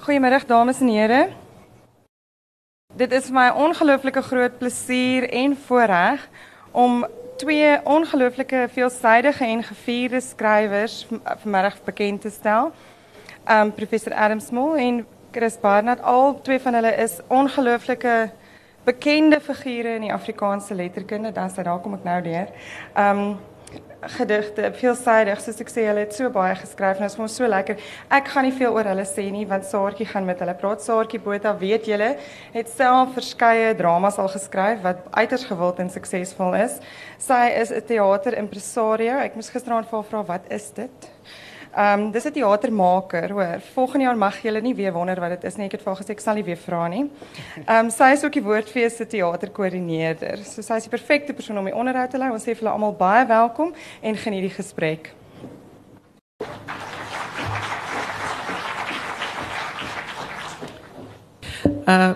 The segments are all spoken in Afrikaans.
Goedemiddag dames en heren. Dit is my ongelooflike groot plesier en voorreg om twee ongelooflike veelsidige en gevierde skrywers vanmiddag bekend te stel. Um professor Adam Small en Chris Barnard, al twee van hulle is ongelooflike bekende figure in die Afrikaanse letterkunde. Sê daar kom ek nou. Um gedigte, veelsidig, soos ek sê, hulle het so baie geskryf en is vir ons so lekker. Ek gaan nie veel oor hulle sê nie want Saartjie gaan met hulle praat. Saartjie Botha, weet julle, het self verskeie dramas al geskryf wat uiters gewild en suksesvol is. Sy is 'n teater-impresario. Ek moes gisteraand vir haar wat is dit? Ehm um, dis 'n teatermaker, hoor. Volgende jaar mag julle nie weer wonder wat dit is nie. Ek het vir haar gesê ek sal nie weer vra nie. Ehm um, sy is ook die woordfees se teaterkoördineerder. So sy is die perfekte persoon om die onderhoud te lei. Ons sê vir hulle almal baie welkom en geniet die gesprek. Uh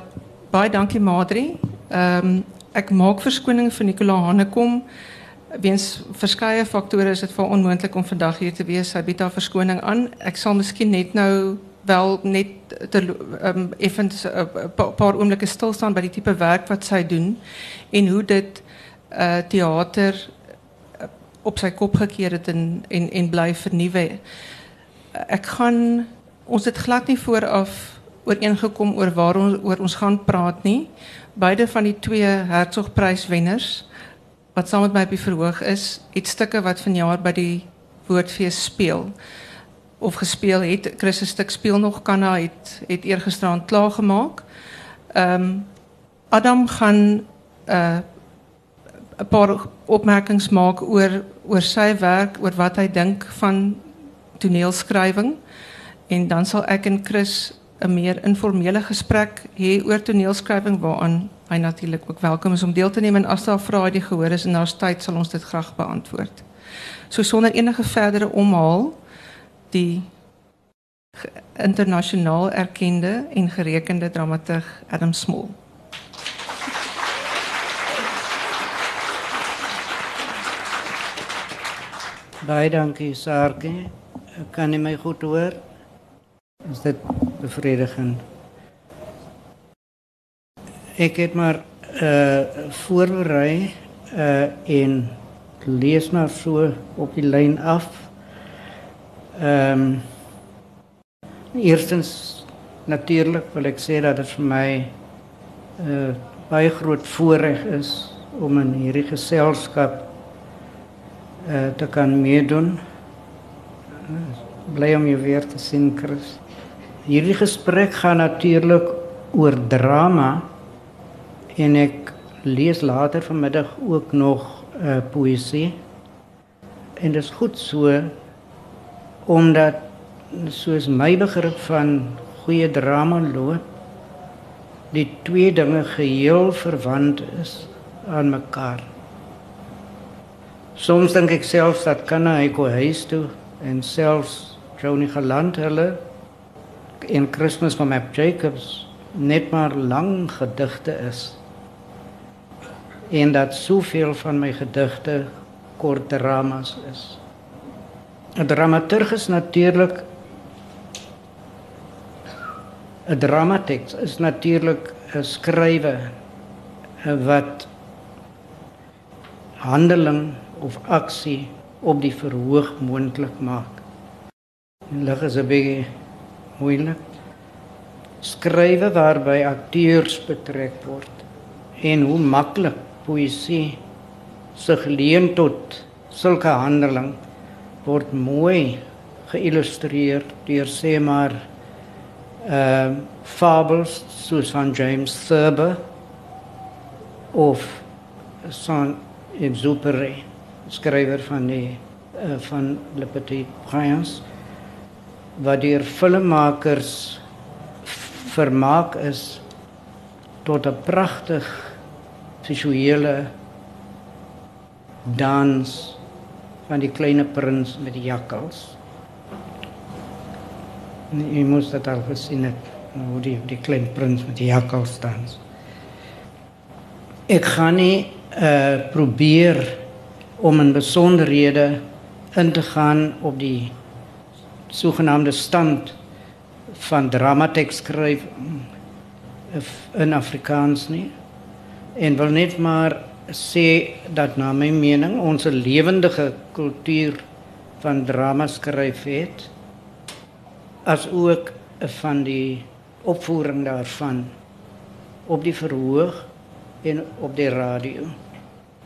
baie dankie Madri. Ehm um, ek maak verskoning vir Nicola Hanekom weens verskeie faktore is dit vir onmoontlik om vandag hier te wees. Sy bied haar verskoning aan. Ek sal miskien net nou wel net ter um, effens 'n uh, paar stil staan by die tipe werk wat sy doen en hoe dit uh teater uh, op sy kop gekeer het en en en bly vernuwe. Ek gaan ons het glad nie vooraf ooreengekom oor waar ons oor ons gaan praat nie. Beide van die twee Hertzogpryswenners wat saam met my op is, iets stukke wat vanjaar by die Woordfees speel of gespeel het. Chris stuk speel nog Kanna het het eergisterand klaar gemaak. Ehm um, Adam gaan 'n uh, 'n paar opmerkings maak oor oor sy werk, oor wat hy dink van toneelskrywing en dan sal ek en Chris 'n meer informele gesprek hê oor toneelskrywing waaraan hy natuurlik ook welkom is om deel te neem en as daar die gehoor is en daar's tyd sal ons dit graag beantwoord. So sonder enige verdere omhaal die internasionaal erkende en gerekende dramaturg Adam Small. Baie dankie Sarkie. Kan jy my goed hoor? Is dit bevredigend? Ek het maar uh voorberei uh en lees maar so op die lyn af. Ehm um, eerstens natuurlik wil ek sê dat dit vir my uh baie groot voorreg is om in hierdie geselskap uh te kan meedoen. Bly om jou weer te sien, Chris. Hierdie gesprek gaan natuurlik oor drama en ek lees later vanmiddag ook nog 'n uh, poësie. En dit is goed so omdat soos my begrip van goeie drama loop die twee dinge geheel verwant is aan mekaar. Soms dink ek selfs dat kan hy go huis toe en selfs Johnny Galant hulle in Kersfees van Map Jacobs net maar lang gedigte is en dat soveel van my gedigte kort dramas is. 'n Dramaturg is natuurlik 'n dramateks is natuurlik 'n skrywer wat handeling of aksie op die verhoog moontlik maak. Lig is 'n bietjie moeilik. Skrywe waarby akteurs betrek word en hoe maklik poësie sig leen tot sulke handeling word mooi geïllustreer deur sê maar ehm uh, fabels soos van James Thurber of Saint-Exupéry skrywer van die uh, van Le Petit Prince wat deur filmmakers vermaak is tot 'n pragtig visuele dans van die kleine prins met die jakkals. Jy moet dit al gesien het, hoe die die klein prins met die jakkals dans. Ek gaan nie uh probeer om in besonderhede in te gaan op die sogenaamde stand van dramatekst skryf in Afrikaans nie. En wil net maar sê dat na my mening ons 'n lewendige kultuur van drama skryf het as ook van die opvoering daarvan op die verhoog en op die radio.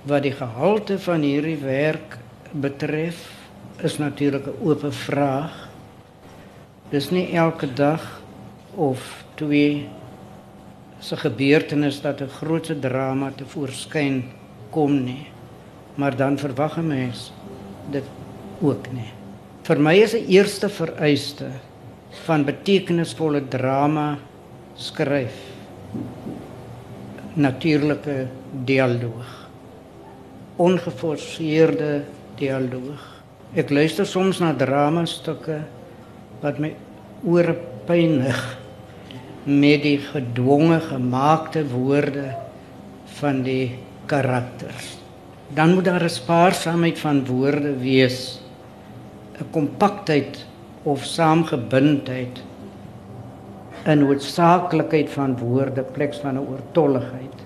Wat die gehalte van hierdie werk betref, is natuurlik 'n oop vraag. Dis nie elke dag of twee se gebeurtenis dat 'n groot drama te voorskyn kom nie. Maar dan verwag 'n mens dit ook nie. Vir my is 'n eerste vereiste van betekenisvolle drama skryf natuurlike dialoog ongeforseerde dialoog ek luister soms na drama stukke wat my ore pynig met die gedwonge gemaakte woorde van die karakters dan moet daar 'n spaarsaamheid van woorde wees 'n kompaktheid of saamgebindheid in noodsaaklikheid van woorde pleks van 'n oortolligheid.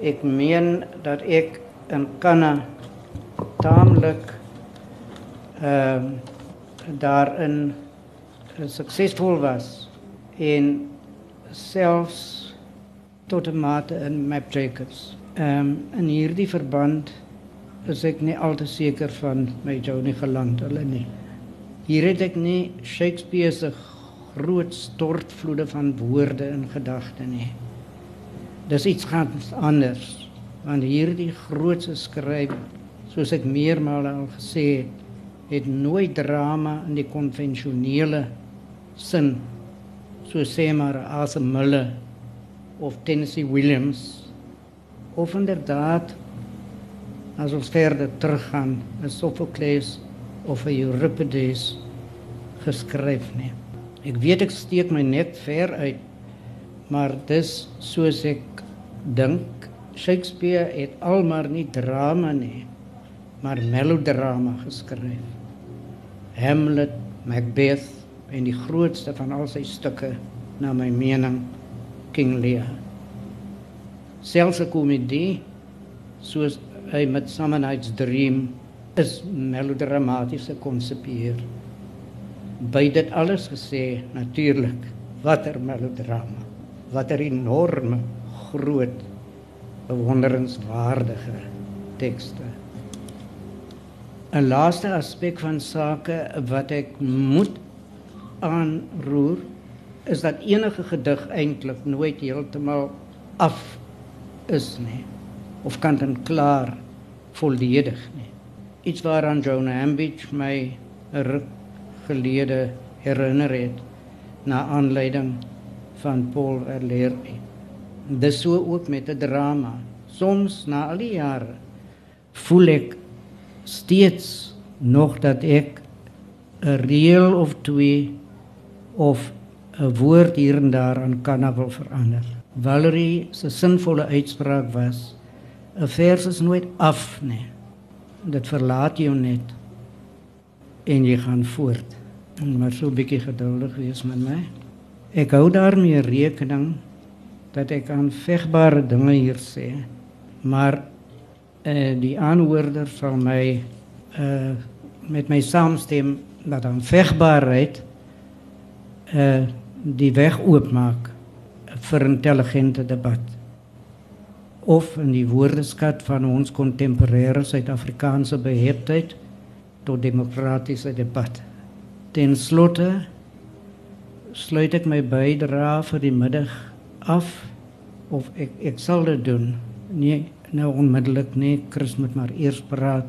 Ek meen dat ek in kanna taamlik ehm uh, daarin suksesvol was en selfs tot 'n mate in Map Jacobs. Ehm um, in hierdie verband is ek nie al te seker van my Johnny geland hulle nie. Hier het ek nie Shakespeare se groot stortvloede van woorde in gedagte nie. Dis iets ganz anders. Want hierdie grootse skrywer, soos ek meermale al gesê het, het nooit drama in die konvensionele sin so sê maar as 'n Miller of Tennessee Williams of inderdaad as ons verder teruggaan, 'n Sophocles of 'n Euripides geskryf nie. Ek weet ek steek my nek ver uit, maar dis soos ek dink Shakespeare het almal nie drama nie, maar melodrama geskryf. Hamlet, Macbeth en die grootste van al sy stukke na my mening King Lear. Selfs 'n komedie soos hy met Summer Night's Dream is melodramaties gekonsepieer. By dit alles gesê, natuurlik, watter melodrama, watter enorme, groot, bewonderenswaardige tekste. 'n Laaste aspek van sake wat ek moet aanroer is dat enige gedig eintlik nooit heeltemal af is nie of kant en klaar volledig nie iets waaraan Joan Ambidge my ruk gelede herinner het na aanleiding van Paul Verlaine. Dis so ook met 'n drama. Soms na al die jare voel ek steeds nog dat ek 'n reël of twee of 'n woord hier en daar aan kan wil verander. Valerie se sinvolle uitspraak was: 'n vers is nooit af nie dit verlaat jou net en jy gaan voort. Maar so 'n bietjie geduldig wees met my. Ek hou daarmee rekening dat ek aan vegbare dinge hier sê, maar eh uh, die aanhoorder sal my eh uh, met my saamstem dat aan vegbaarheid uh, die weg oopmaak vir intelligente debat of in die woordeskat van ons kontemporêre Suid-Afrikaanse beheptheid tot demokratiese debat. Ten slotte sluit ek my bydrae vir die middag af of ek ek sal dit doen. Nee, nou onmiddellik nie, Chris moet maar eers praat.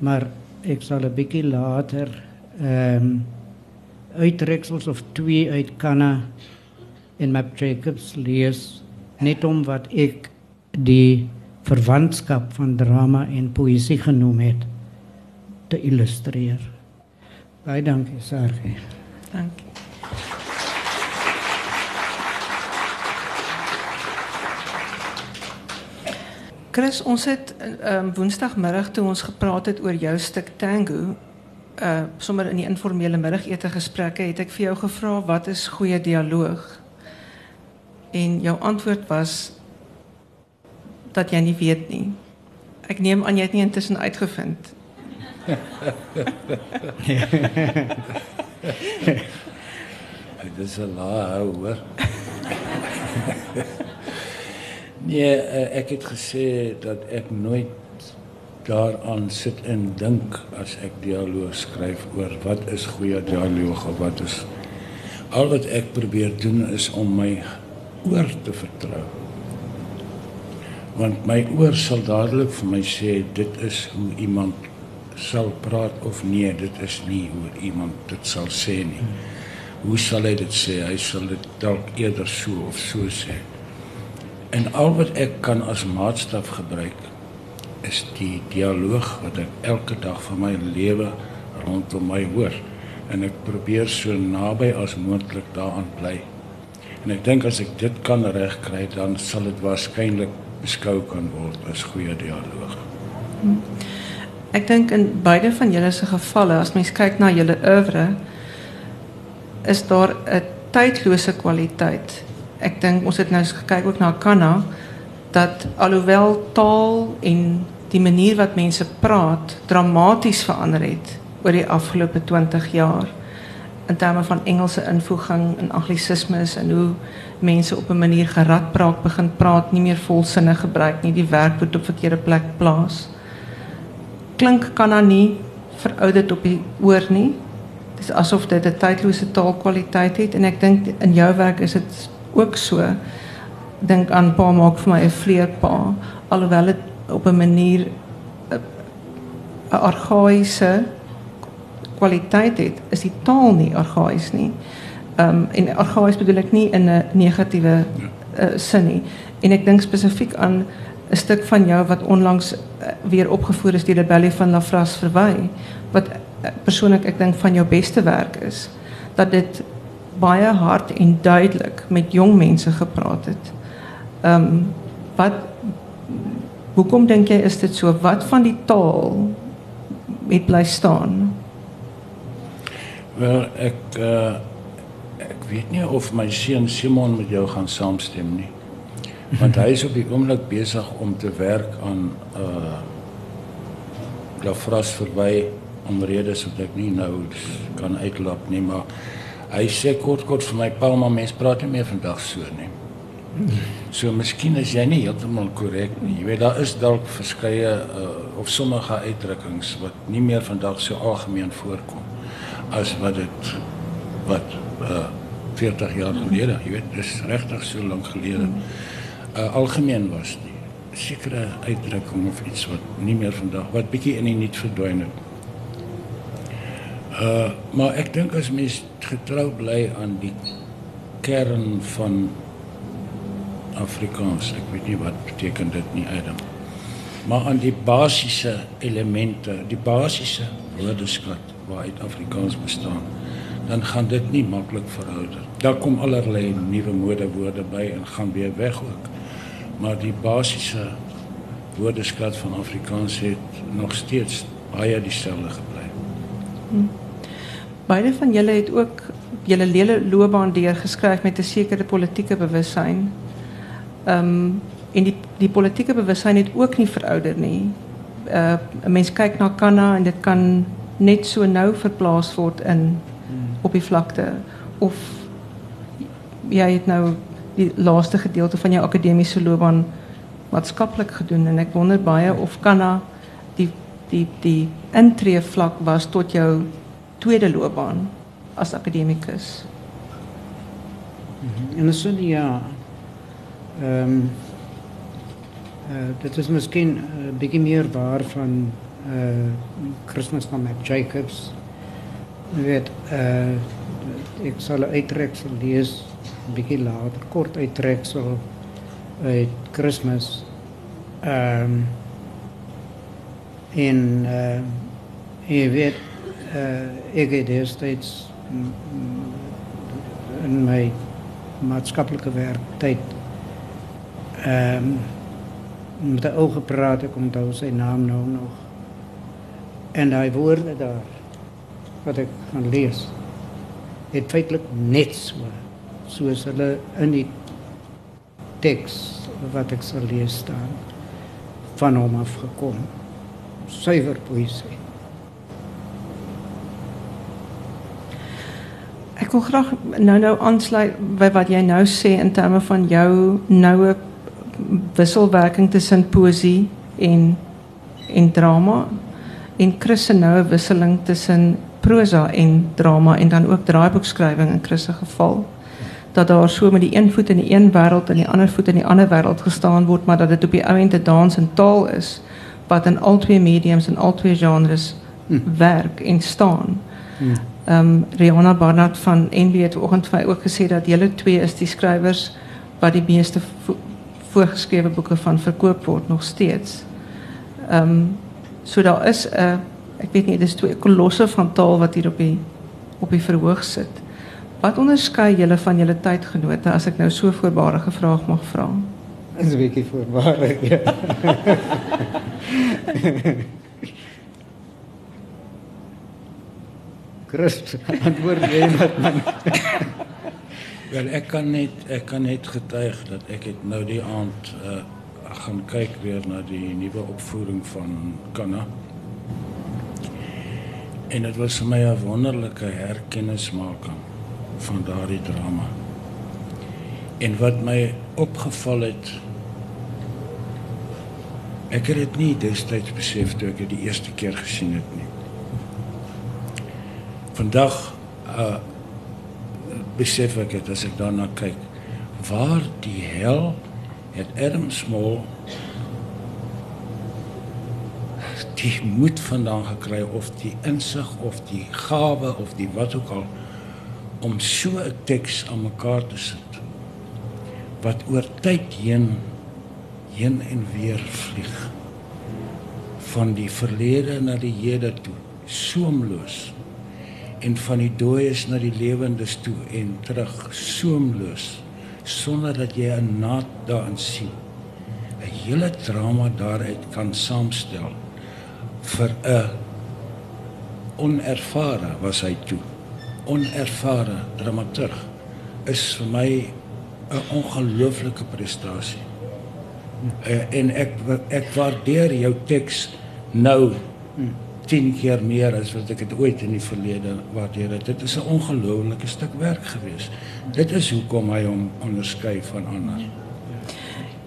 Maar ek sal 'n bietjie later ehm um, uittreksels of twee uit Kanna en Map Jacobs lees net om wat ek die verwantskap van drama en poësie genoem het te illustreer. Baie dankie, Sarge. Dankie. Chris, ons het um, woensdagmiddag toe ons gepraat het oor jou stuk Tango, uh sommer in die informele middagete gesprekke het ek vir jou gevra wat is goeie dialoog? En jou antwoord was dat jy nie weet nie. Ek neem aan jy het nie intussen uitgevind. Dit is 'n lae hoor. nee, eh, ek het gesê dat ek nooit daaraan sit en dink as ek dialoog skryf oor wat is goeie dialoog of wat is al wat ek probeer doen is om my oor te vertrou. Want my oor sal dadelik vir my sê dit is hoe iemand sal praat of nee, dit is nie hoe iemand dit sal sê nie. Hoe sal hy dit sê? Hy sal dit dalk eerder so of so sê. En al wat ek kan as maatstaf gebruik is die dialoog wat ek elke dag van my lewe rondom my hoor en ek probeer so naby as moontlik daaraan bly. En ek dink as ek dit kan regkry, dan sal dit waarskynlik beskou kan word as goeie dialoog. Ek dink in beide van julle se gevalle as mens kyk na julle oeuvre is daar 'n tydlose kwaliteit. Ek dink ons het nou gekyk ook na Kanna dat alhoewel taal en die manier wat mense praat dramaties verander het oor die afgelope 20 jaar in terme van Engelse invoeging en anglisismes en hoe mense op 'n manier geradpraat begin praat, nie meer volsinne gebruik nie, die werkwoord op verkeerde plek plaas. Klink kan dan nie verouderd op die oor nie. Dit is asof dit 'n tydlose taalkwaliteit het en ek dink in jou werk is dit ook so. Dink aan pa maak vir my 'n vleerpa alhoewel dit op 'n manier 'n argaïese kwaliteit het, is die taal nie argaïs nie. Um, en bedoel ek nie in 'n negatiewe uh, sin nie. En ek dink spesifiek aan 'n stuk van jou wat onlangs uh, weer opgevoer is die Belly van Lafras verwy wat uh, persoonlik ek dink van jou beste werk is dat dit baie hard en duidelik met jong mense gepraat het. Ehm um, wat hoekom dink jy is dit so? Wat van die taal het bly staan? Wel, ek uh ek weet nie of my seun Simon met jou gaan saamstem nie. Want hy is op die oomblik besig om te werk aan uh Lafras verby omredes wat ek nie nou kan uitlap nie, maar hy sê kort kort vir my pa, maar mense praat nie meer vandag so nie. So miskien is jy nie heeltemal korrek nie. Jy weet daar is dalk verskeie uh, of sommige uitdrukkings wat nie meer vandag so algemeen voorkom as wat dit wat uh, 40 jaar gelede, jy weet, dis regtig so lank gelede. Uh, algemeen was nie. Sekere uitdrukking of iets wat nie meer vandag wat bietjie in die niet verdwyn het. Uh maar ek dink as mens getrou bly aan die kern van Afrikaans, ek weet nie wat beteken dit nie Adam. Maar aan die basiese elemente, die basiese woordeskat waaruit Afrikaans bestaan, dan gaan dit nie maklik verouder. Daar kom allerlei nuwe modewoorde by en gaan weer weg ook. Maar die basiese woordeskat van Afrikaans het nog steeds baie dieselfde gebly. Hmm. Beide van julle het ook julle hele loopbaan deurgeskryf met 'n sekere politieke bewussyn. Ehm um, en die die politieke bewussyn het ook nie verouder nie. Uh 'n mens kyk na Kanna en dit kan net so nou verplaas word in op die vlakte of jy het nou die laaste gedeelte van jou akademiese loopbaan maatskaplik gedoen en ek wonder baie of Kanna die die die intree vlak was tot jou tweede loopbaan as akademikus. En so ja. Ehm um, uh, dit is miskien 'n uh, bietjie meer waar van uh Christmas van Mac Jacobs. Jy weet uh ek sal 'n uittreksel lees 'n bietjie later, kort uittreksel uit Christmas. Ehm um, in uh jy weet uh ek het destyds in my maatskaplike werk tyd ehm um, met 'n ou gepraat ek onthou sy naam nou nog en daai woorde daar wat ek gaan lees het feitelik net so soos hulle in die teks wat ek sal lees staan van hom af gekom. Suiwer poësie. Ek wil graag nou nou aansluit by wat jy nou sê in terme van jou noue wisselwerking tussen poësie en en drama en Chris se wisseling tussen prosa en drama en dan ook draaiboekskrywing in Chris se geval dat daar so met die een voet in die een wêreld en die ander voet in die ander wêreld gestaan word maar dat dit op die ou end 'n dans en taal is wat in al twee mediums en al twee genres hm. werk en staan. Hm. Um, Rihanna Barnard van NB het vanoggend vir ook gesê dat julle twee is die skrywers wat die meeste voorgeskrewe boeke van verkoop word nog steeds. Ehm um, so daar is 'n ek weet nie dis twee kolosse van taal wat hier op die op die verhoog sit. Wat onderskei julle van julle tydgenote as ek nou so voorbarige vraag mag vra? Is 'n bietjie voorbarig. Ja. Christ, antwoord jy net man. Wel ek kan net ek kan net getuig dat ek het nou die aand uh, gaan kyk weer na die nuwe opvoering van Kanna. En dit was vir my 'n wonderlike herkennismaking van daardie drama. En wat my opgeval het ek het dit nie destyds besef toe ek dit die eerste keer gesien het nie vandag uh besef ek dit as ek daarna kyk waar die hel het Adam Small die moed vandaan gekry of die insig of die gawe of die wat ook al om so 'n teks aan mekaar te sit wat oor tyd heen heen en weer vlieg. Van die verlede na die hede toe soemloos en van die dooies na die lewendes toe en terug soemloos sonder dat jy 'n naad daarin sien 'n hele drama daaruit kan saamstel vir 'n onervare was hy toe onervare dramaturg is vir my 'n ongelooflike prestasie uh, en ek ek waardeer jou teks nou 10 keer meer as wat ek dit ooit in die verlede waardeer het. Dit is 'n ongelooflike stuk werk gewees. Dit is hoekom hy hom onderskei van ander.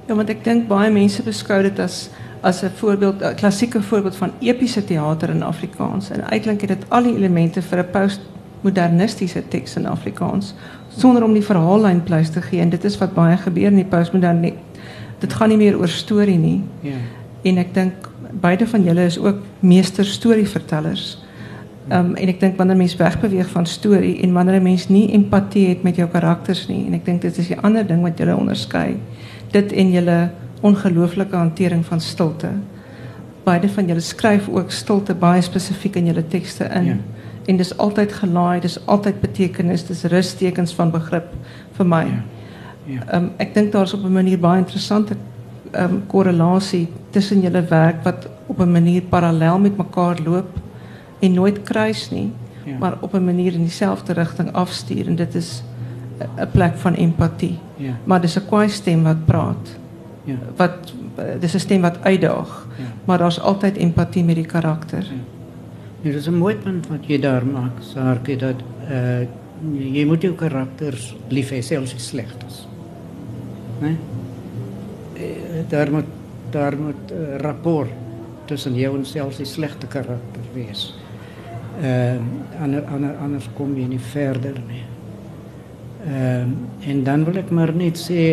Ja, want ek dink baie mense beskou dit as as 'n voorbeeld, 'n klassieke voorbeeld van epiese teater in Afrikaans. En eintlik het dit al die elemente vir 'n postmodernistiese teks in Afrikaans sonder om die verhaallyn pleis te gee. En dit is wat baie gebeur in die postmoderne. Dit gaan nie meer oor storie nie. Ja. En ek dink beide van julle is ook meester storievertellers. Um, en ek dink wanneer mens wegbeweeg van storie en wanneer 'n mens nie empatie het met jou karakters nie en ek dink dit is die ander ding wat julle onderskei. Dit en julle ongelooflike hantering van stilte. Beide van julle skryf ook stilte baie spesifiek in julle tekste in. Ja. En dis altyd gelaai, dis altyd betekenis, dis rustekens van begrip vir my. Ja. Ja. Um, ek dink daar's op 'n manier baie interessante um, korrelasie tussen julle werk wat op 'n manier parallel met mekaar loop en nooit kruis nie, ja. maar op 'n manier in dieselfde rigting afstuur en dit is 'n plek van empatie. Ja. Maar dis 'n kwaai stem wat praat. Ja. Wat dis 'n stem wat uitdaag. Ja. Maar daar's altyd empatie met die karakter. Ja. Ja, dit is 'n mooi punt wat jy daar maak, Sarkie, dat uh jy moet jou karakters lief hê selfs as sleg is. Né? Nee? Daar moet daar moet uh, rapport tussen jou en selfs die slegte karakter wees. Ehm uh, ander, ander, anders kom jy nie verder nie. Ehm uh, en dan wil ek maar net sê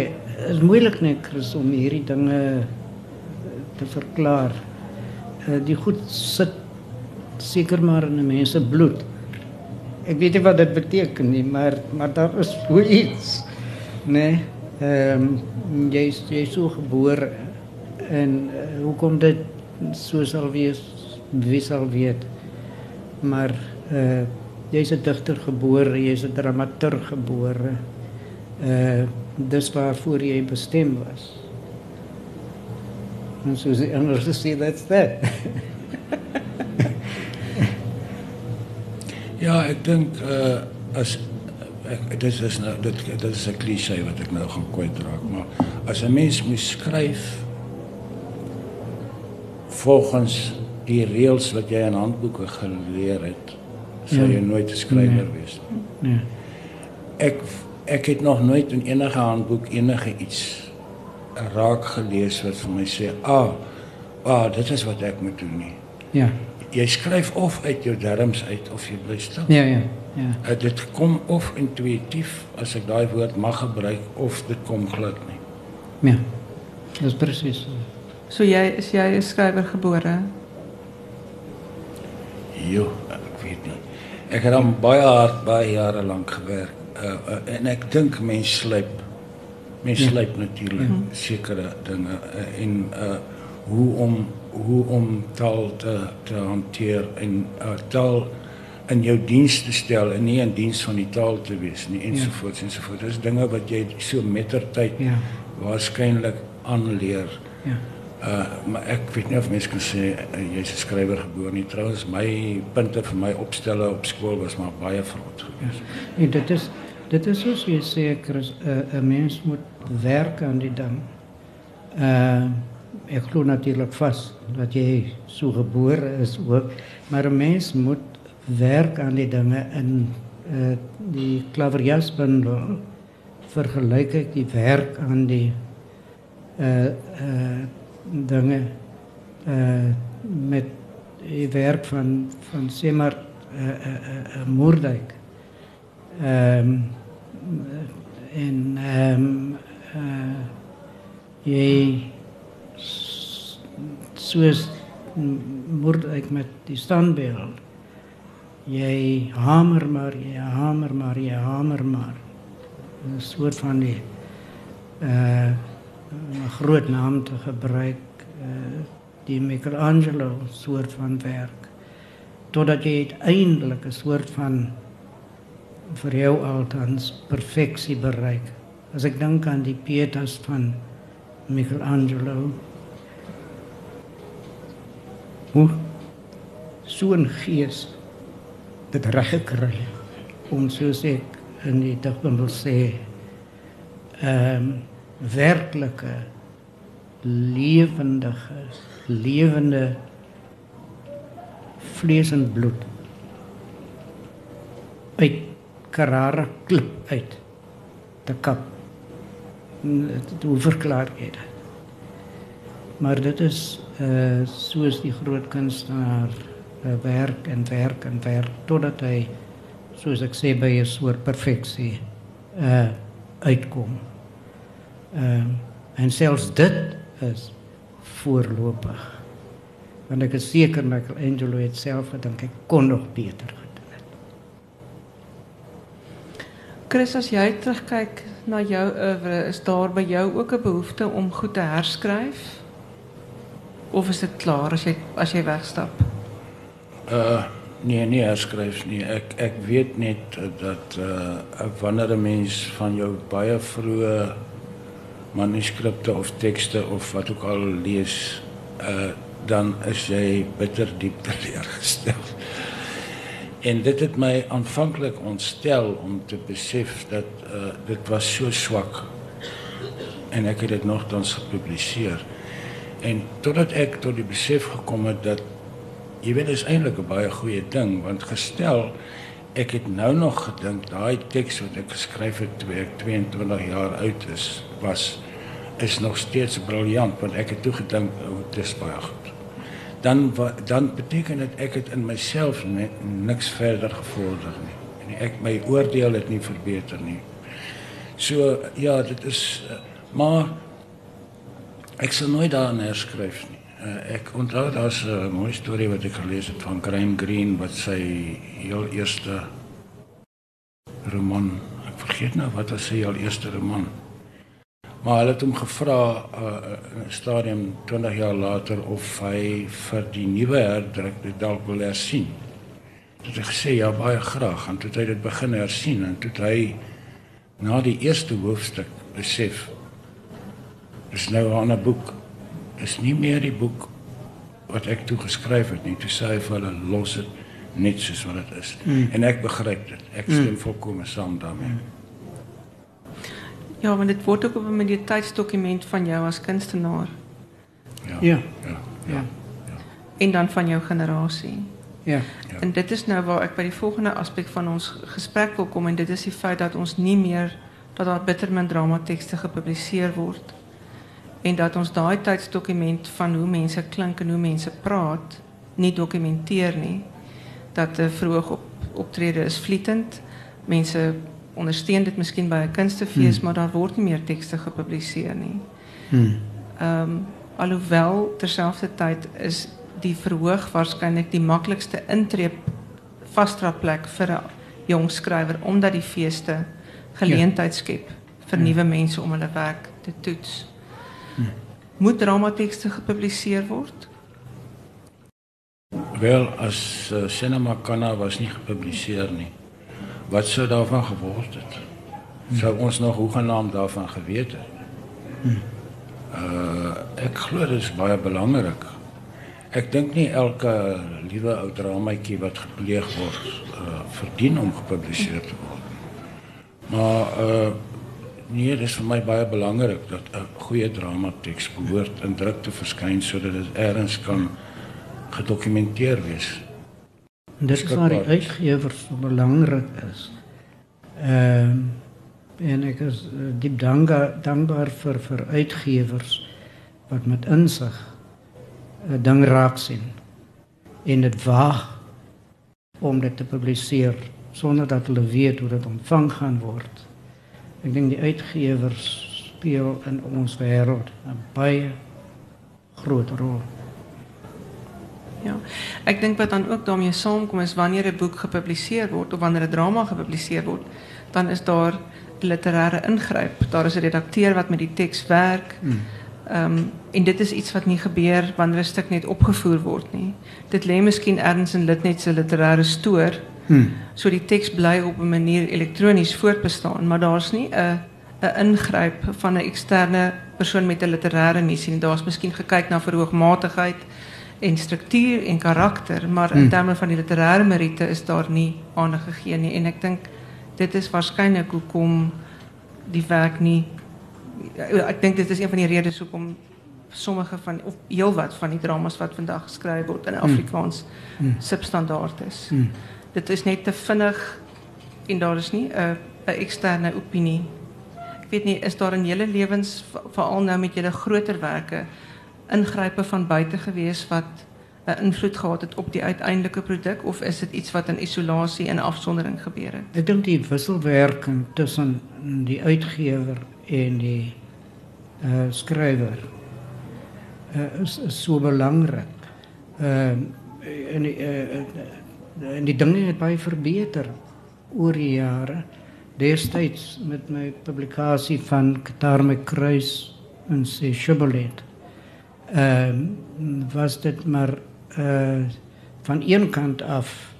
is moeilik net Chris om hierdie dinge te verklaar. Uh, die goed sit seker maar in mense bloed. Ek weet nie wat dit beteken nie, maar maar daar is so iets. Nee. Ehm um, is is so gebore en uh, hoekom dit so sal wees wie sal weet? Maar uh jy's 'n digter gebore jy's 'n dramaturg gebore uh dis waarvoor jy bestem was. En so sê anders sê that's that. Ja, ek dink uh as ek dit is nou dit dit is 'n klise wat ek nou gaan kwytraak, maar as 'n mens moet skryf volgens die reëls wat jy in handboeke geleer het, sou jy nooit 'n skrywer Nee. wees. Nee. Ek ek het nog nooit in enige handboek enige iets raak gelees wat vir my sê, "Ah, ah, dit is wat ek moet doen nie." Ja. Jy skryf of uit jou darmes uit of jy bly stil. Ja, ja. Ja. Uh, dit kom of intuïtief as ek daai woord mag gebruik of dit kom glad nie. Ja. Dis presies. so. Jy is jy 'n skrywer gebore? Jo, ek weet nie. Ek het aan baie hard baie jare lank gewerk. Uh, uh, en ek dink mens sluip mens Ja. sluip natuurlik sekere dinge uh, en uh hoe om hoe om taal te te hanteer en uh, taal in jou diens te stel en nie in diens van die taal te wees nie ensovoorts ensovoorts. Dis dinge wat jy so mettertyd Ja. waarskynlik aanleer. Ja. Uh maar ek weet nie of mense kan sê uh, jy's 'n skrywer gebore nie. Trouwens my punte vir my opstelle op skool was maar baie vrot geweest. En dit is dit is soos jy sê Chris, 'n 'n mens moet werk aan die ding. Uh ek glo natuurlik vas dat jy so gebore is ook, maar 'n mens moet werk aan die dinge in uh die klaverjasbundel vergelyk ek die werk aan die uh uh dinge uh met die werk van van sê maar uh, 'n uh, uh, Moerdijk. Ehm um, en ehm um, uh jy soos Moerdijk met die standbeeld. Jy hamer maar, jy hamer maar, jy hamer maar. 'n soort van die uh 'n groot naam te gebruik uh die Michelangelo soort van werk totdat jy uiteindelik 'n soort van vir jou althans perfeksie bereik. As ek dink aan die Pietas van Michelangelo hoe so 'n gees dit reg gekry om soos ek in die digbundel sê ehm um, werklike lewendige lewende vlees en bloed uit Carrara klip uit te kap. Hoe verklaar jy dit? Maar dit is uh soos die groot kunstenaar uh, werk en werk en werk totdat hy soos ek sê by 'n soort perfeksie uh uitkom. Ehm uh, en selfs dit is voorlopig. Want ek is seker Michelangelo het self gedink hy kon nog beter gedoen het. Chris, as jy terugkyk na jou oeuvre, is daar by jou ook 'n behoefte om goed te herskryf? Of is dit klaar as jy as jy wegstap? Uh nee, nie herskryf nie. Ek ek weet net dat uh wanneer 'n mens van jou baie vroeë manuskripte of tekste of wat ook al lees, uh dan is jy bitter diep teleurgestel. En dit het my aanvanklik ontstel om te besef dat uh dit was so swak. En ek het dit nogtans gepubliseer. En totdat ek tot die besef gekom het dat jy weet is eintlik 'n baie goeie ding want gestel ek het nou nog gedink daai teks wat ek geskryf het toe ek 22 jaar oud is was is nog steeds briljant want ek het toe gedink oh, dit is baie goed. Dan dan beteken dit ek het in myself net niks verder gevorder nie. En ek my oordeel het nie verbeter nie. So ja, dit is eh, maar ek sal nooit daaraan herskryf nie. Uh, ek onthou daar's 'n mooi storie wat ek gelees het van Graham Greene wat sy heel eerste roman, ek vergeet nou wat was sy heel eerste roman. Maar hulle het hom gevra uh, in 'n stadium 20 jaar later of hy vir die nuwe herdruk dit dalk wil hersien. Toe het hy gesê ja, baie graag en toe het hy dit begin hersien en toe het hy na die eerste hoofstuk besef dis nou 'n ander boek. Dis nie meer die boek wat ek toe geskryf het nie. Toe sê hy vir hulle los dit. net soos wat dit is. Mm. En ek begryp dit. Ek stem mm. volkome saam daarmee. Mm. Ja, want dit word ook op 'n manier tydsdokument van jou as kunstenaar. Ja. Ja. Ja. Ja. En dan van jou generasie. Ja. Ja. En dit is nou waar ek by die volgende aspek van ons gesprek wil kom en dit is die feit dat ons nie meer dat daar bittermin dramatekste gepubliseer word en dat ons daai tydsdokument van hoe mense klink en hoe mense praat nie dokumenteer nie. Dat 'n vroeg op optrede is vlietend. Mense ondersteun dit miskien by 'n kunstefees, hmm. maar daar word nie meer tekste gepubliseer nie. Hmm. Um, alhoewel terselfdertyd is die verhoog waarskynlik die maklikste intree vasdraplek vir 'n jong skrywer omdat die feeste geleentheid skep vir nuwe mense om hulle werk te toets. Hmm. Moet dramatekste gepubliseer word? Wel, as uh, Cinema Kana was nie gepubliseer nie. Wat sou daarvan geword het? Sou ons nog hoegenaamd daarvan geweet het? Uh ek glo dit is baie belangrik. Ek dink nie elke liewe ou dramaatjie wat gepleeg word uh verdien om gepubliseer te word. Maar uh nee, dit is vir my baie belangrik dat 'n goeie dramateks behoort in druk te verskyn sodat dit eers kan gedokumenteer wees. Dit is waar die uitgewers so belangrik is. Ehm uh, en ek is uh, diep dankbaar dankbaar vir vir uitgewers wat met insig 'n uh, ding raak sien en dit waag om dit te publiseer sonder dat hulle weet hoe dit ontvang gaan word. Ek dink die uitgewers speel in ons wêreld 'n baie groot rol. Ja. Ek dink wat dan ook daarmee saamkom is wanneer 'n boek gepubliseer word of wanneer 'n drama gepubliseer word, dan is daar literêre ingryp. Daar is 'n redakteur wat met die teks werk. Hmm. Ehm um, en dit is iets wat nie gebeur wanneer 'n stuk net opgevoer word nie. Dit lê miskien ergens in Litnet se literêre stoor. Hmm. So die teks bly op 'n manier elektronies voortbestaan, maar daar's nie 'n 'n ingryp van 'n eksterne persoon met 'n literêre missie nie. Daar's miskien gekyk na verhoogmatigheid en struktuur en karakter, maar in hmm. terme van die literêre meriete is daar nie aandag gegee nie en ek dink dit is waarskynlik hoekom die werk nie ek dink dit is een van die redes hoekom sommige van of heelwat van die dramas wat vandag geskryf word in hmm. Afrikaans mm. substandaard is. Dit is net te vinnig en daar is nie 'n 'n eksterne opinie. Ek weet nie is daar in julle lewens veral nou met julle groter werke ingrype van buite gewees wat 'n invloed gehad het op die uiteindelike produk of is dit iets wat in isolasie en afsondering gebeur het? Ek dink die wisselwerking tussen die uitgewer en die uh skrywer uh, is, so belangrik. Ehm uh, en die dinge het baie verbeter oor die jare. Destyds met my publikasie van Qatar met kruis en se Shibboleth ehm uh, was dit maar uh van een kant af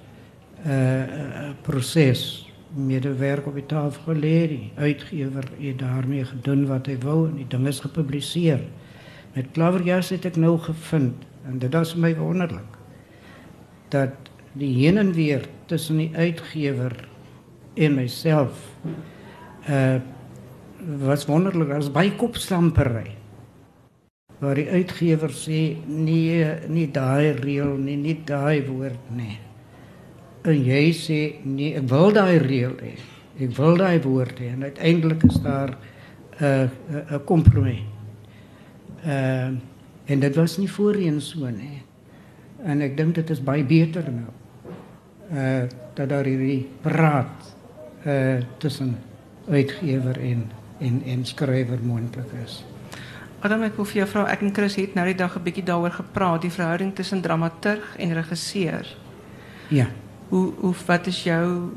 'n uh, uh, proses met die werk op die tafel gelê uitgewer het daarmee gedoen wat hy wou en die ding is gepubliseer met klaverjas het ek nou gevind en dit is my wonderlik dat die heen en weer tussen die uitgewer en myself uh was wonderlik as by kopstampery waar die uitgewer sê nee, nie daai reël nie, nie daai woord nie. En jy sê nee, ek wil daai reël hê. Ek wil daai woord hê en uiteindelik is daar 'n uh, 'n uh, kompromie. Uh, en dit was nie voorheen so nie. En ek dink dit is baie beter nou. Uh dat daar hierdie praat uh tussen uitgewer en en en skrywer moontlik is. Adam, ek wil vir jou vra, ek en Chris het nou die dag 'n bietjie daaroor gepraat, die verhouding tussen dramaturg en regisseur. Ja. Hoe hoe wat is jou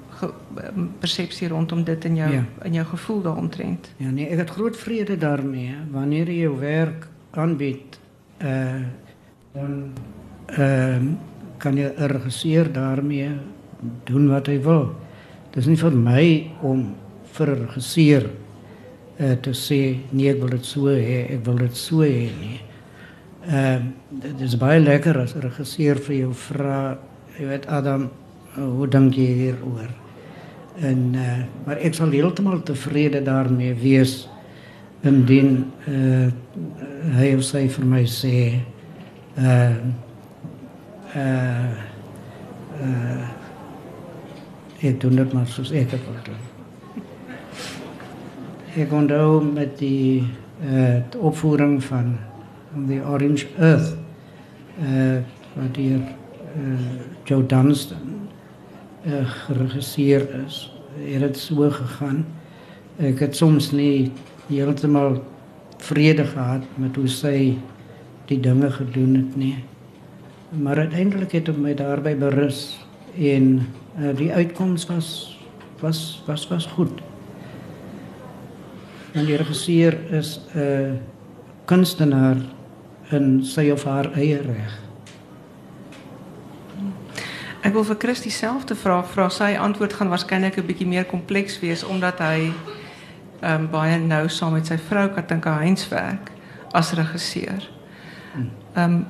persepsie rondom dit in jou ja. in jou gevoel daaromtrent? Ja, nee, ek het groot vrede daarmee wanneer jy jou werk aanbied uh dan ehm kan jy 'n regisseur daarmee doen wat hy wil. Dit is nie vir my om vir 'n regisseur uh, te sê nee ek wil dit so hê ek wil dit so hê nie. Ehm uh, is baie lekker as 'n regisseur vir jou vra jy weet Adam hoe dink jy hieroor? En uh, maar ek sal heeltemal tevrede daarmee wees indien uh, hy of sy vir my sê uh ek doen dit maar soos ek dit wil doen. Ek onthou met die uh opvoering van The Orange Earth uh wat hier uh Joe Dunstan uh, geregisseer is. Het dit so gegaan. Ek het soms nie heeltemal vrede gehad met hoe sy die dinge gedoen het nie. Maar uiteindelik het ek my daarby berus en uh, die uitkoms was was was was goed. En die regisseur is 'n uh, kunstenaar in sy of haar eie reg. Ek wil vir Chris dieselfde vraag vra. Sy antwoord gaan waarskynlik 'n bietjie meer kompleks wees omdat hy ehm um, baie nou saam met sy vrou Katinka Heinz werk as regisseur. Ehm um,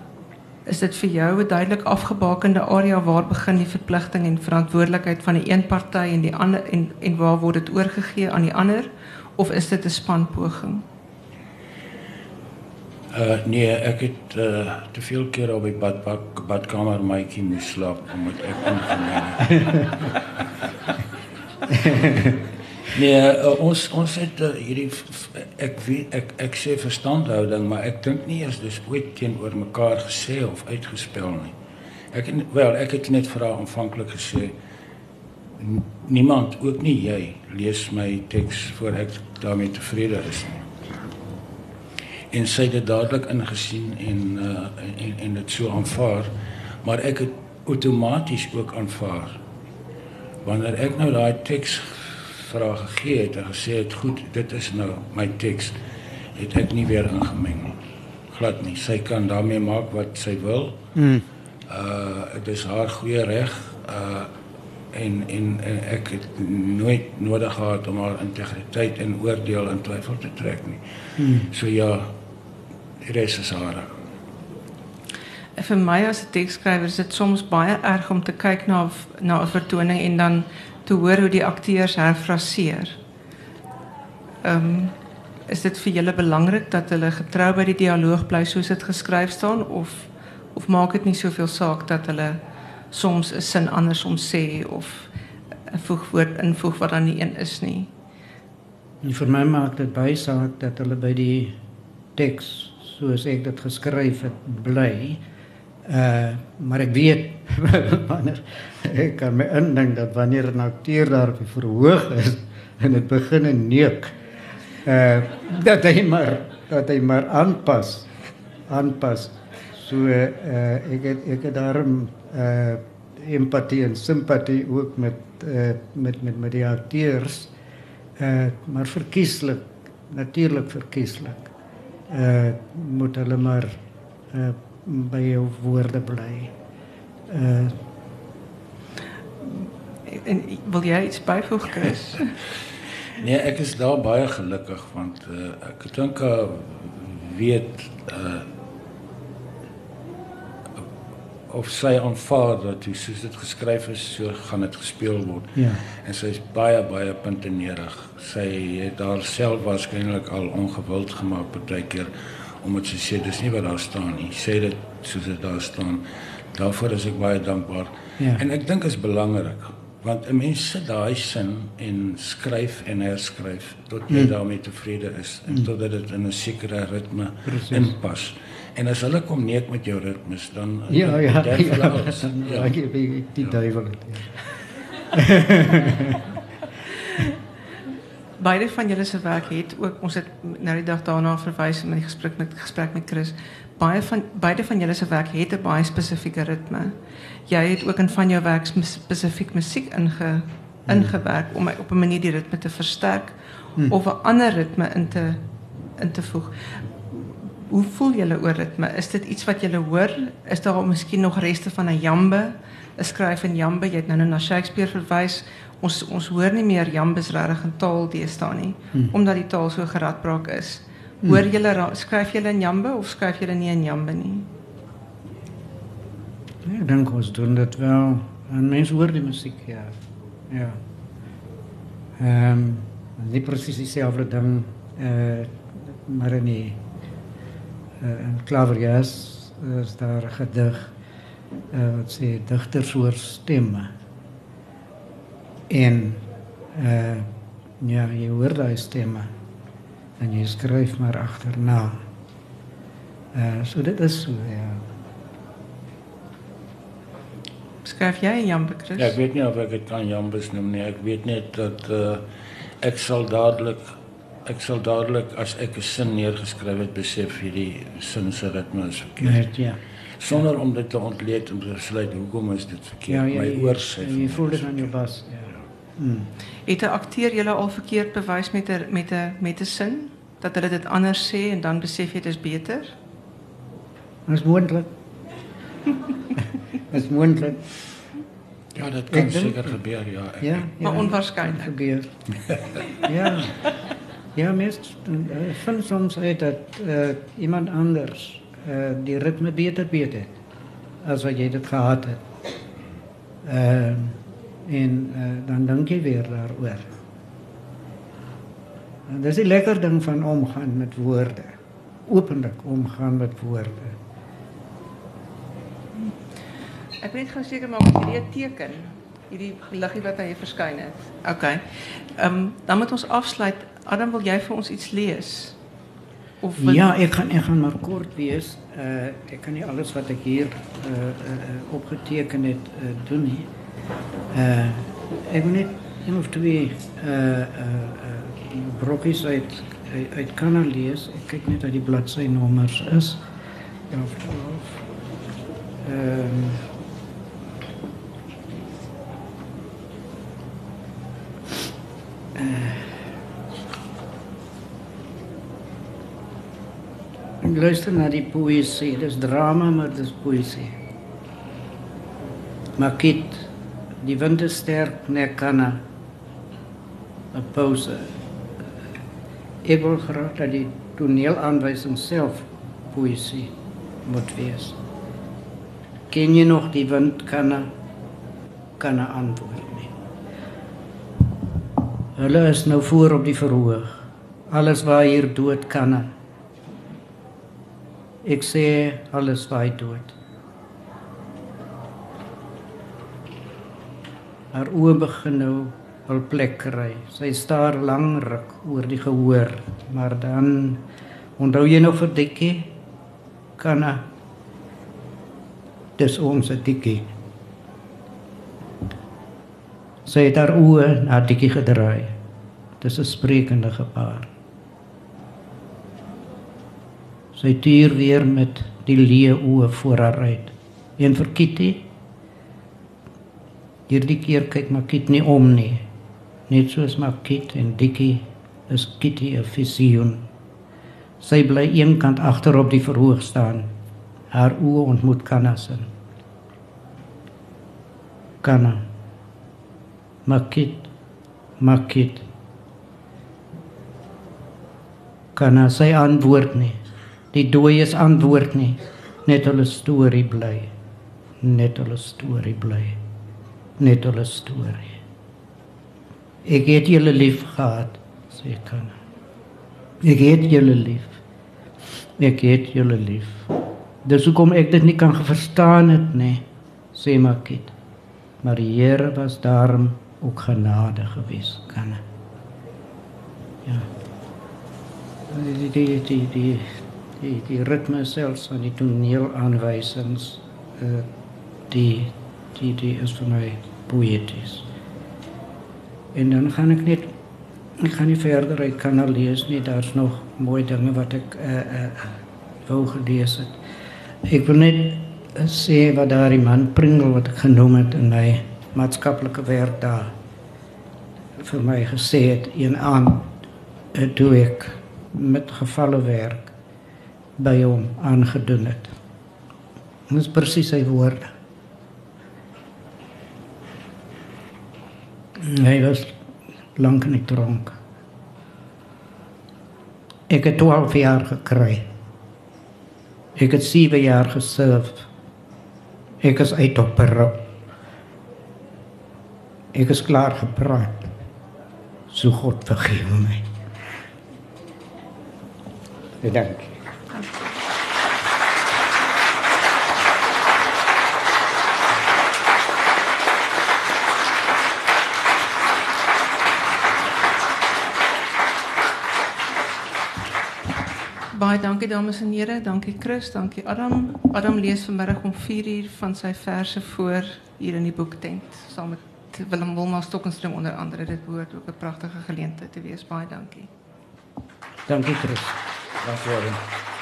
is dit vir jou 'n duidelik afgebakende area waar begin die verpligting en verantwoordelikheid van die een party en die ander en en waar word dit oorgegee aan die ander of is dit 'n spanpoging? Uh nee, ek het uh te veel keer op die badbak badkamer maatjie moes slaap omdat ek ingeneem het. Nee, uh, ons ons het uh, hierdie ek weet ek ek sê verstandhouding, maar ek dink nie eers dis ooit teenoor mekaar gesê of uitgespel nie. Ek wel, ek het net vir haar aanvanklik gesê niemand, ook nie jy, lees my teks voor ek daarmee tevrede is nie en sy het dit dadelik ingesien en uh en en dit so aanvaar maar ek het outomaties ook aanvaar wanneer ek nou daai teks vrae gegee het en gesê het goed dit is nou my teks het ek nie weer ingemeng nie glad nie sy kan daarmee maak wat sy wil mm. uh dit is haar goeie reg uh en, en en ek het nooit nodig gehad om haar integriteit en oordeel in twyfel te trek nie. Hmm. So ja, die res is. En vir my as 'n teksskrywer is dit soms baie erg om te kyk na na 'n vertoning en dan te hoor hoe die akteurs herfraseer. Um, is dit vir julle belangrik dat hulle getrou by die dialoog bly soos dit geskryf staan of of maak dit nie soveel saak dat hulle soms 'n sin andersom sê of 'n voegwoord invoeg wat dan nie een is nie. En vir my maak dit baie saak dat hulle by die teks soos ek dit geskryf het bly. Uh maar ek weet wanneer ek kan my indink dat wanneer 'n akteur daar op die verhoog is en dit begin neuk uh dat hy maar dat hy maar aanpas aanpas. So uh ek het ek het daarom uh empatie en simpatie ook met uh met met met die akteurs. Uh maar verkieslik natuurlik verkieslik uh moet hulle maar uh by jou woorde bly. Uh en wil jy iets byvoeg Chris? nee, ek is daar baie gelukkig want uh, ek dink uh weet uh of sy aanvaar dat hoe soos dit geskryf is, so gaan dit gespeel word. Ja. En sy is baie baie puntenerig. Sy het daar self waarskynlik al ongewild gemaak partykeer omdat sy sê dis nie wat daar staan nie. Sê dit soos dit daar staan. Daarvoor is ek baie dankbaar. Ja. En ek dink is belangrik want 'n mens sit daai sin en skryf en herskryf tot jy mm. daarmee tevrede is en mm. totdat dit in 'n sekere ritme Precies. inpas. En as hulle kom neek met jou ritmes dan ja ja dan ja, alles. Ja, die, die ja. duiwel het. Ja. Beide van julle se werk het ook ons het nou die dag daarna verwys in die gesprek met gesprek met Chris. Baie van beide van julle se werk het 'n baie spesifieke ritme. Jy het ook in van jou werk spesifiek musiek inge ingewerk om op 'n manier die ritme te versterk hmm. of 'n ander ritme in te in te voeg hoe voel julle oor ritme? Is dit iets wat julle hoor? Is daar miskien nog reste van 'n jambe? 'n Skryf in jambe, jy het nou, nou na Shakespeare verwys. Ons ons hoor nie meer jambes regtig in taal deesdae nie, hmm. omdat die taal so geradbraak is. Hmm. Hoor julle skryf julle in jambe of skryf julle nie in jambe nie? Ja, ek dink ons doen dit wel En mense hoor die musiek, ja. Ja. Ehm um, nie presies dieselfde ding eh uh, maar in die uh, in klaverjas is daar 'n gedig uh, wat sê digters hoor stemme. En eh uh, ja, jy hoor daai stemme en jy skryf maar agterna. Eh uh, so dit is so ja. Skryf jy Jan Bekrus? Ja, ek weet nie of ek dit kan Jambus noem nie. Ek weet net dat uh, ek sal dadelik ek sal dadelik as ek 'n sin neergeskryf het besef hierdie sin se ritme is verkeerd. Net ja. Sonder om dit te ontleed om te besluit hoekom is dit Ja, verkeerd. ja, My jy- oor sê. Jy voel dit aan jou bas, ja. Mm. Het 'n akteur julle al verkeerd bewys met 'n met 'n met 'n sin dat hulle dit anders sê en dan besef jy dit is beter? Dis moontlik. Dis moontlik. Ja, dit kan Ek dink- seker gebeur, ja. Ja, Maar ja. onwaarskynlik. gebeur. ja. Ja, meest uh, vind soms uit dat uh, iemand anders uh, die ritme beter weet het as wat jy dit gehad het. Uh, en uh, dan dink jy weer daaroor. En dis die lekker ding van omgaan met woorde. Openlik omgaan met woorde. Ek weet gou seker maak dat hierdie 'n teken, hierdie liggie wat aan jou verskyn het. OK. Ehm um, dan moet ons afsluit. Adam, wil jy vir ons iets lees? Of wil Ja, ek gaan ek gaan maar kort wees. Uh ek kan nie alles wat ek hier uh, uh, uh opgeteken het uh, doen nie. Uh ek wil net een of twee uh uh, uh brokkies uit uit, uit kan lees. Ek kyk net dat die bladsy nommers is. Ja, of 12. Ehm Ek luister na die poësie. Dis drama, maar dis poësie. Makit, die wind is sterk, nekana. 'n Pause. Ek wil graag dat die toneelaanwysing self poësie moet wees. Ken jy nog die wind kana kana antwoord nie. Hulle is nou voor op die verhoog. Alles waar hier dood kana. Ek sê alles waai dood. Haar oë begin nou hul plek kry. Sy staar lang ruk oor die gehoor, maar dan onthou jy nog vir Dikkie? Kana Dis ons Dikkie. Sy het haar oë na Dikkie gedraai. Dis 'n sprekende gebaar. Sy tuur weer met die leë oë voor haar uit. Een vir Kitty. Hierdie keer kyk Makit nie om nie. Net soos Makit en Dikkie is Kitty 'n visioen. Sy bly eenkant agter op die verhoog staan. Haar oë ontmoet Kanna se. Kanna. Makit. Makit. Kanna sy antwoord nie. Die dooies antwoord nie. Net hulle storie bly. Net hulle storie bly. Net hulle storie. Ek het julle lief gehad, sê kan. Ek het julle lief. Ek het julle lief. Dis hoekom ek dit nie kan verstaan het nie, sê Makit. Maar die Here was daarom ook genade gewees, kan. Ja. Die die die die die die, die ritme selfs van die toneelaanwysings uh, die die die is vir my poëties. En dan gaan ek net ek gaan nie verder uit kan al lees nie, daar's nog mooi dinge wat ek uh uh wou gelees het. Ek wil net uh, sê wat daardie man Pringle wat ek genoem het in my maatskaplike werk daar vir my gesê het een aan uh, toe ek met gevalle werk by hom aangedoen het. Dit is presies sy woorde. Hy was lank in die tronk. Ek het 12 jaar gekry. Ek het 7 jaar geserf. Ek is uit op berou. Ek is klaar gepraat. So God vergewe my. Dankie. Baie dankie dames en here, dankie Chris, dankie Adam. Adam lees vanmiddag om 4 uur van sy verse voor hier in die boektent saam met Willem Wilma Stokkenstrom onder andere. Dit behoort ook 'n pragtige geleentheid te wees. Baie dankie. Dankie Chris. Dankie.